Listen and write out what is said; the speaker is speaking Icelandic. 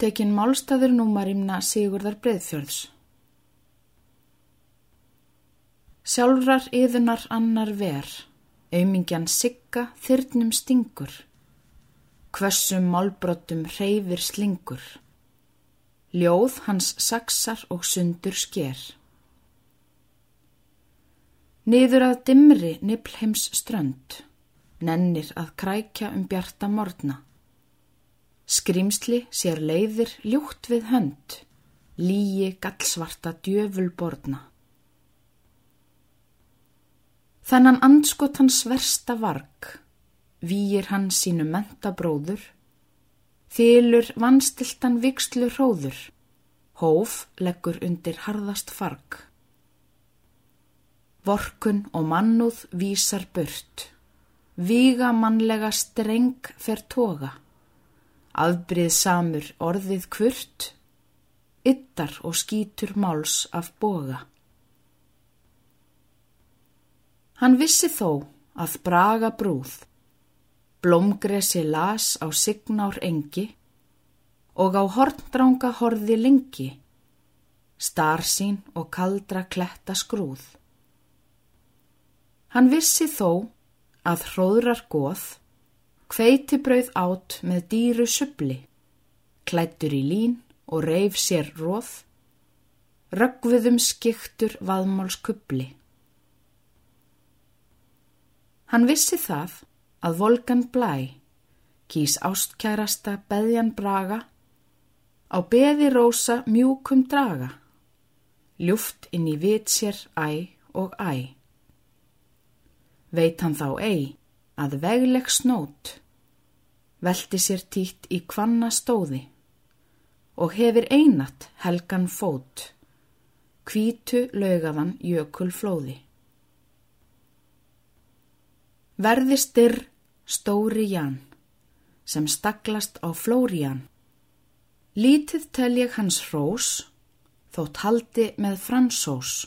Tekin málstaður númarimna Sigurðar Breiðfjörðs. Sjálfrar yðunar annar ver, aumingjan sigga þyrnum stingur, hvessum málbrottum hreyfir slingur, ljóð hans saksar og sundur sker. Niður að dimri niplheims strönd, nennir að krækja um bjarta morgna. Skrimsli sér leiðir ljútt við hönd, líi gallsvarta djöful borna. Þannan anskotans versta varg, výir hann sínu mentabróður, þylur vannstiltan vikslu hróður, hóf leggur undir harðast farg. Vorkun og mannúð vísar burt, víga mannlega streng fer toga. Afbrið samur orðið kvurt, yttar og skítur máls af boga. Hann vissi þó að braga brúð, blómgresi las á signár engi og á horndránga horði lengi, starsín og kaldra kletta skrúð. Hann vissi þó að hróðrar goð Hveitibrauð átt með dýru subli, klættur í lín og reif sér róð, röggviðum skiktur vaðmálskubli. Hann vissi það að volgan blæ, kýs ástkærasta beðjan braga, á beði rósa mjúkum draga, ljúft inn í vit sér æ og æ. Veit hann þá ei að vegleg snót velti sér títt í kvanna stóði og hefur einat helgan fót, kvítu lögaðan jökul flóði. Verði styrr stóri ján, sem staklast á flóri ján. Lítið tel ég hans hrós, þótt haldi með fransós.